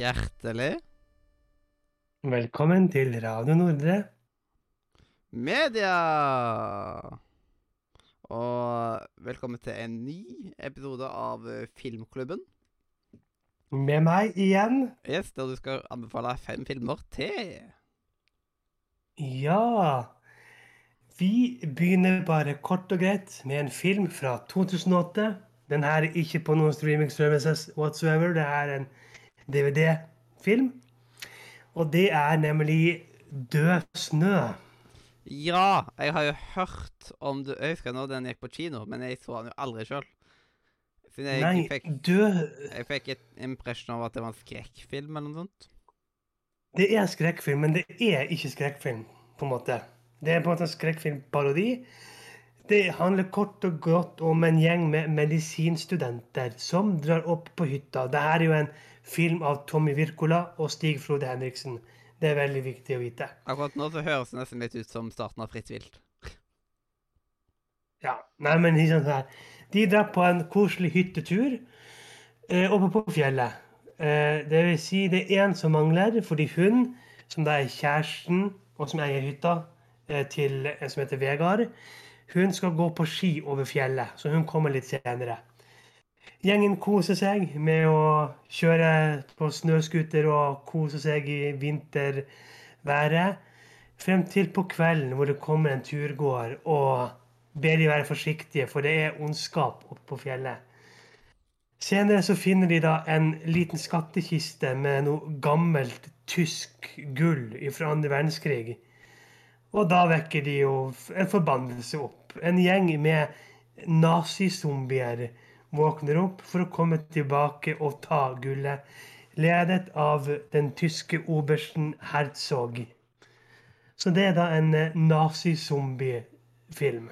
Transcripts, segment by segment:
Hjertelig Velkommen til Radio Nordre. media! Og velkommen til en ny episode av eh, Filmklubben. Med meg igjen. Yes, der du skal anbefale fem filmer til. Ja Vi begynner bare kort og greit med en film fra 2008. Den her er ikke på noen streaming services whatsoever. Det er en DVD-film. Og det er nemlig Død snø. Ja, jeg har jo hørt om du Jeg husker når den gikk på kino, men jeg så den jo aldri sjøl. Nei, fikk, du jeg fikk et impression av at det var en skrekkfilm eller noe sånt. Det er skrekkfilm, men det er ikke skrekkfilm, på en måte. Det er på en måte en skrekkfilmparodi. Det handler kort og godt om en gjeng med medisinstudenter som drar opp på hytta. Dette er jo en film av Tommy Wirkola og Stig Frode Henriksen. Det er veldig viktig å vite. Akkurat nå så høres det nesten litt ut som starten av Fritt vilt. Ja, nei, men ikke sant her. De drar på en koselig hyttetur eh, oppe på fjellet. Eh, det vil si det er én som mangler, fordi hun, som da er kjæresten, og som eier hytta eh, til en som heter Vegard, hun skal gå på ski over fjellet, så hun kommer litt senere. Gjengen koser seg med å kjøre på snøscooter og kose seg i vinterværet. Frem til på kvelden hvor det kommer en turgåer og ber de være forsiktige, for det er ondskap oppe på fjellet. Senere så finner de da en liten skattkiste med noe gammelt tysk gull fra andre verdenskrig. Og da vekker de jo en forbannelse opp. En gjeng med nazizombier våkner opp for å komme tilbake og ta gullet, ledet av den tyske obersten Herzog. Så det er da en nazizombiefilm. nazizombie-film.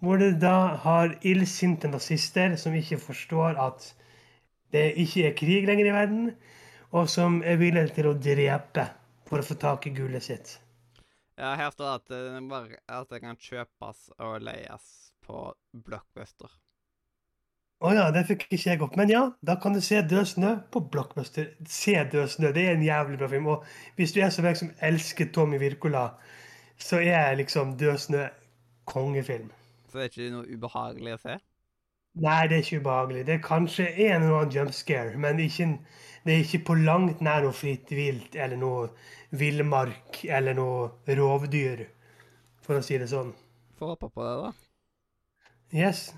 Hvor det da har illsinte nazister som ikke forstår at det ikke er krig lenger i verden, og som er villige til å drepe for å få tak i gullet sitt. Ja, her står det at, bare, at det kan kjøpes og leies på Blockbuster. Å ja, det fikk ikke jeg opp. Men ja, da kan du se Død snø på Blockbuster. Se Død snø, det er en jævlig bra film. Og hvis du er som meg som elsker Tommy Wirkola, så er liksom Død snø kongefilm. Så det er ikke noe ubehagelig å se? Nei, det er ikke ubehagelig. Det er kanskje en eller annen jump scare, men ikke, det er ikke på langt nær noe fritt vilt eller noe villmark eller noe rovdyr, for å si det sånn. Får håpe på det, da. Yes.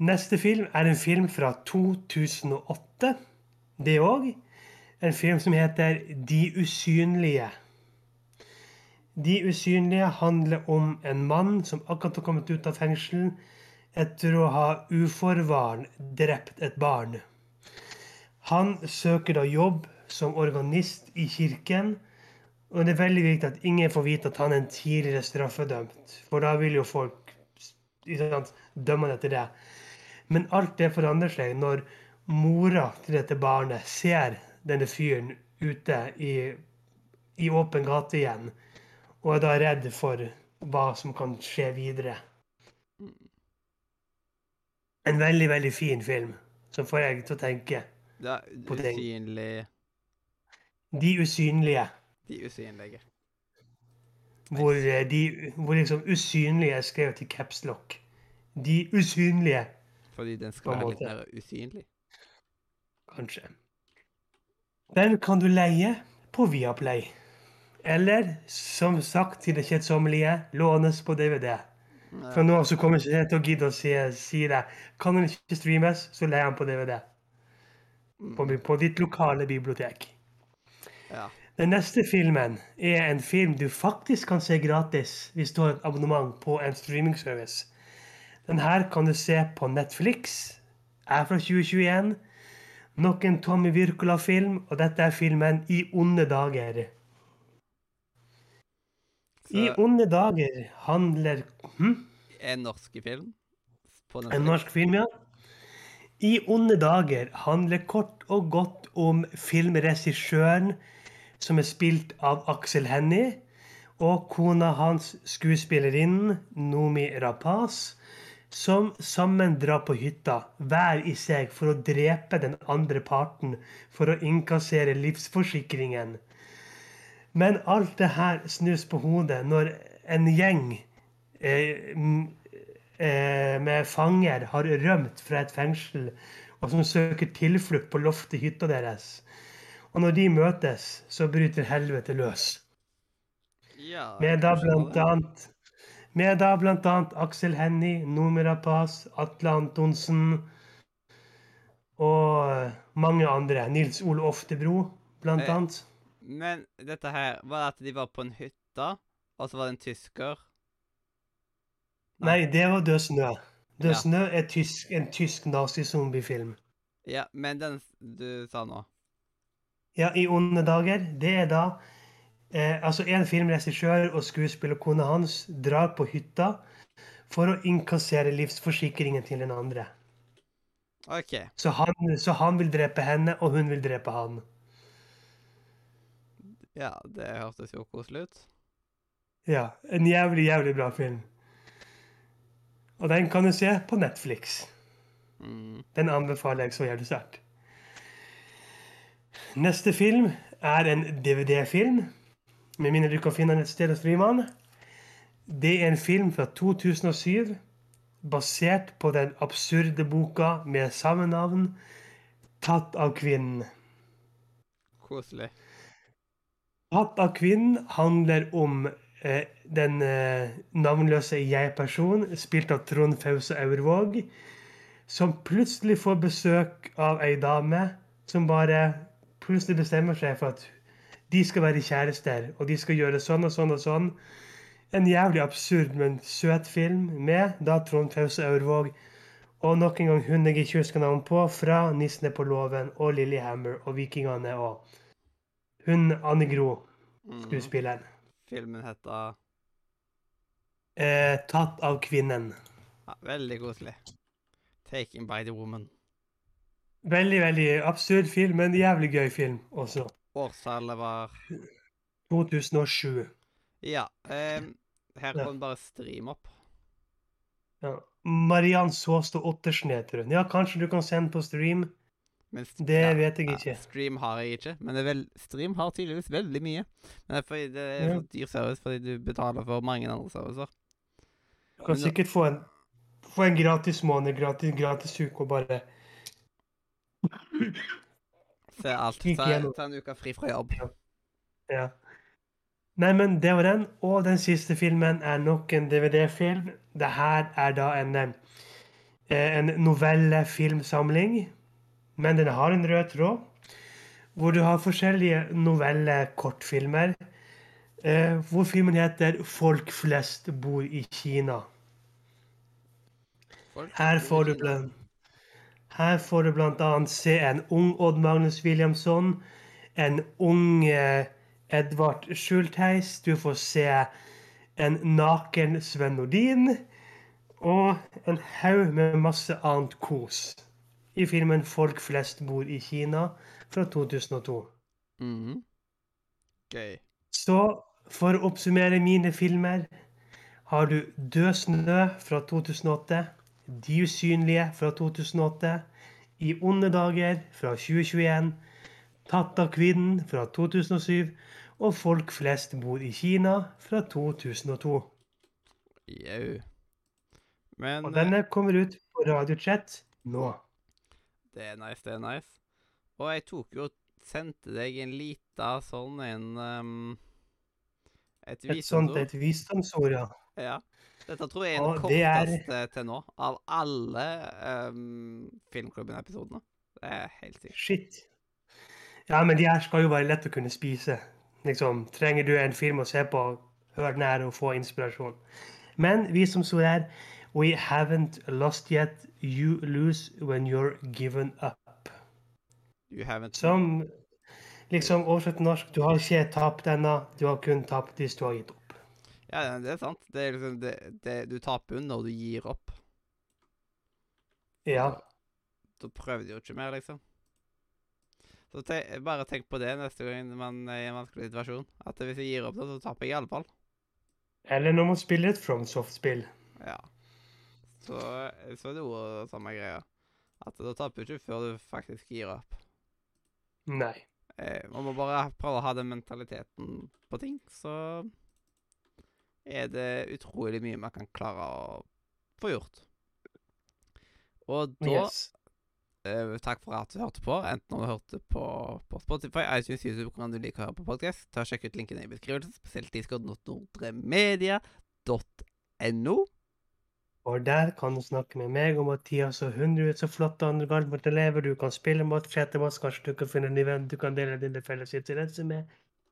Neste film er en film fra 2008. Det òg. En film som heter De usynlige. De usynlige handler om en mann som akkurat har kommet ut av fengsel etter å ha uforvarende drept et barn. Han søker da jobb som organist i kirken. Og det er veldig viktig at ingen får vite at han er en tidligere straffedømt. For da vil jo folk dømme han etter det. Men alt det forandrer seg når mora til dette barnet ser denne fyren ute i, i åpen gate igjen, og er da redd for hva som kan skje videre. En veldig, veldig fin film som får jeg til å tenke. Det er På ting. usynlig De usynlige. De usynlige. Hvor, eh, de, hvor liksom usynlige er skrevet i capslock. De usynlige, Fordi den skal være litt mer usynlig. kanskje. Den kan du leie på Viaplay. Eller som sagt til det kjedsommelige, lånes på DVD. For nå så kommer jeg ikke til å gidde å si, si det. Kan den ikke streames, så leier den på DVD. På, på ditt lokale bibliotek. Ja. Den neste filmen er en film du faktisk kan se gratis hvis du har et abonnement på en streamingservice. Den her kan du se på Netflix. Er fra 2021. Nok en Tommy Wirkola-film, og dette er filmen I onde dager. I onde dager handler hm? En norsk film. På En norsk film, ja. I onde dager handler kort og godt om filmregissøren som er spilt av Aksel Hennie, og kona hans, skuespillerinnen Nomi Rapaz, som sammen drar på hytta, hver i seg, for å drepe den andre parten for å innkassere livsforsikringen. Men alt det her snus på hodet når en gjeng eh, eh, med fanger har rømt fra et fengsel, og som søker tilflukt på loftet i hytta deres. Og når de møtes, så bryter helvete løs. Ja, Med da blant annet med da annet Aksel Hennie, Noomi Rapaz, Atle Antonsen og eh, mange andre. Nils Ole Oftebro, blant Eh, annet. Men dette her, var det at de var på en hytte, og så var det en tysker? Nei, det var Død snø. Død Ja. snø er tysk, en tysk nazizombiefilm. Ja, men den du sa nå Ja, I onde dager. Det er da eh, altså en filmregissør og skuespillerkona hans drar på hytta for å innkassere livsforsikringen til den andre. OK. Så han, så han vil drepe henne, og hun vil drepe han. Ja, det hørtes jo koselig ut. Ja, En jævlig, jævlig bra film. Og den kan du se på Netflix. Mm. Den anbefaler jeg så jævlig sterkt. Neste film er en DVD-film, med mindre du kan finne den et sted hos Frimann. Det er en film fra 2007, basert på den absurde boka med samme navn, 'Tatt av kvinnen'. Koselig. Tatt av kvinnen handler om eh, den eh, navnløse jeg-person, spilt av Trond Fause Aurvåg, som plutselig får besøk av ei dame som bare plutselig bestemmer seg for at de skal være kjærester, og de skal gjøre sånn og sånn og sånn. En jævlig absurd, men søt film med da Trond Fause Aurvåg og nok en gang hun jeg ikke husker navn på, fra 'Nissene på låven' og 'Lillehammer' og 'Vikingene' og hun Anne Gro, Mm. skuespilleren. Filmen heter Eh, 'Tatt av kvinnen'. ja, Veldig koselig. 'Taken by the Woman'. Veldig, veldig absurd film, men jævlig gøy film også. Årstallet var 2007. Ja. Eh, her Ja. kom bare stream opp. Ja. Mariann Saastad Ottersen heter hun. Ja, kanskje du kan sende på stream? Men st- Det vet jeg ja, ikke. Stream har jeg ikke, men stream har tydeligvis veldig mye. Men det er fordi det er Ja. så dyr service fordi du betaler for mange andre servicer. Du kan Men sikkert få en, få en gratis måned, gratis, gratis uke og bare Se alt. Ta, ta en uke fri fra jobb. Ja. Nei, men det var den. Og den siste filmen er nok en DVD-film. Det her er da en, eh, en novellefilmsamling. Men den har en rød tråd. Hvor du har forskjellige novellekortfilmer. Eh, hvor filmen heter 'Folk flest bor i Kina'. Folk Her får du blant her får du annet se en ung Odd Magnus Williamson, en ung eh, Edvard Schultheis, du får se en naken Sven Nordin, og en haug med masse annet kos i filmen 'Folk flest bor i Kina' fra 2002. Mhm. Gøy. Så for å oppsummere mine filmer har du Død snø fra 2008, De usynlige fra 2008, I onde dager fra 2021, Tatt av kvinnen fra 2007 og Folk flest bor i Kina fra 2002. Jau. Men Og denne kommer ut på radiochat nå. det er nice, det er nice. Og jeg tok jo Sendte deg en lita sånn en um, Et Et sånt et visdomsord, ja. Ja. Dette tror jeg er den korteste er- til nå, av alle um, Filmklubben-episodene. Det er helt sykt. Shit. Ja, men de her skal jo være lett å kunne spise. Liksom, trenger du en film å se på, hør den her og få inspirasjon. Men vi som står her, we haven't lost yet. You lose when you're given up. You haven't Som liksom oversett norsk, du har ikke tapt ennå, du har kun tapt hvis du har gitt opp. Ja, det er sant. Det er liksom det, det, Du taper jo når du gir opp. Ja. Da prøver du jo ikke mer, liksom. Så te bare tenk på det neste gang man er i en vanskelig situasjon. At hvis jeg gir opp, da, så taper jeg i alle fall. Eller når man spiller et FromSoft-spill. Ja. Så, så er det jo samme greia. At da taper du ikke før du faktisk gir opp. Nei. Eh, man må bare prøve å ha den mentaliteten på ting, så er det utrolig mye man kan klare å få gjort. Og da Yes. eh, Takk for at du hørte på, enten om du hørte på, på Spotify, iTunes, YouTube, hvordan du liker å høre på podcast. Ta og Sjekk ut linkene i beskrivelsen, spesielt discord.nordremedia.no. Og der kan du snakke med meg og så 100 ut så flotte andre galtvort elever du kan spille mot, chatte med kanskje du kan finne en ny venn du kan dele dine felles interesser med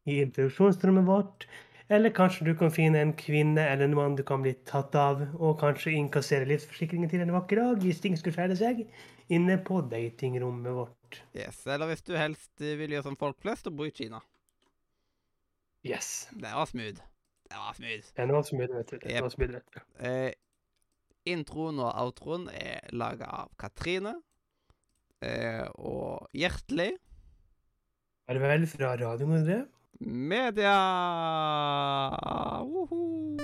i introduksjonsrommet vårt. Eller kanskje du kan finne en kvinne eller en mann du kan bli tatt av, og kanskje innkassere livsforsikringen til en vakker dag hvis ting skulle skjære seg, inne på datingrommet vårt. Yes, eller hvis du helst eh, vil gjøre som folk flest og bo i Kina. Yes. Det var smooth. Det var smooth. Det var smooth, er vet du. Det er Yep. noe som er vet du. Eh, introen og outroen er laga av Katrine eh, og Hjertelig. Farvel fra Radio Nordre. Media! Woho!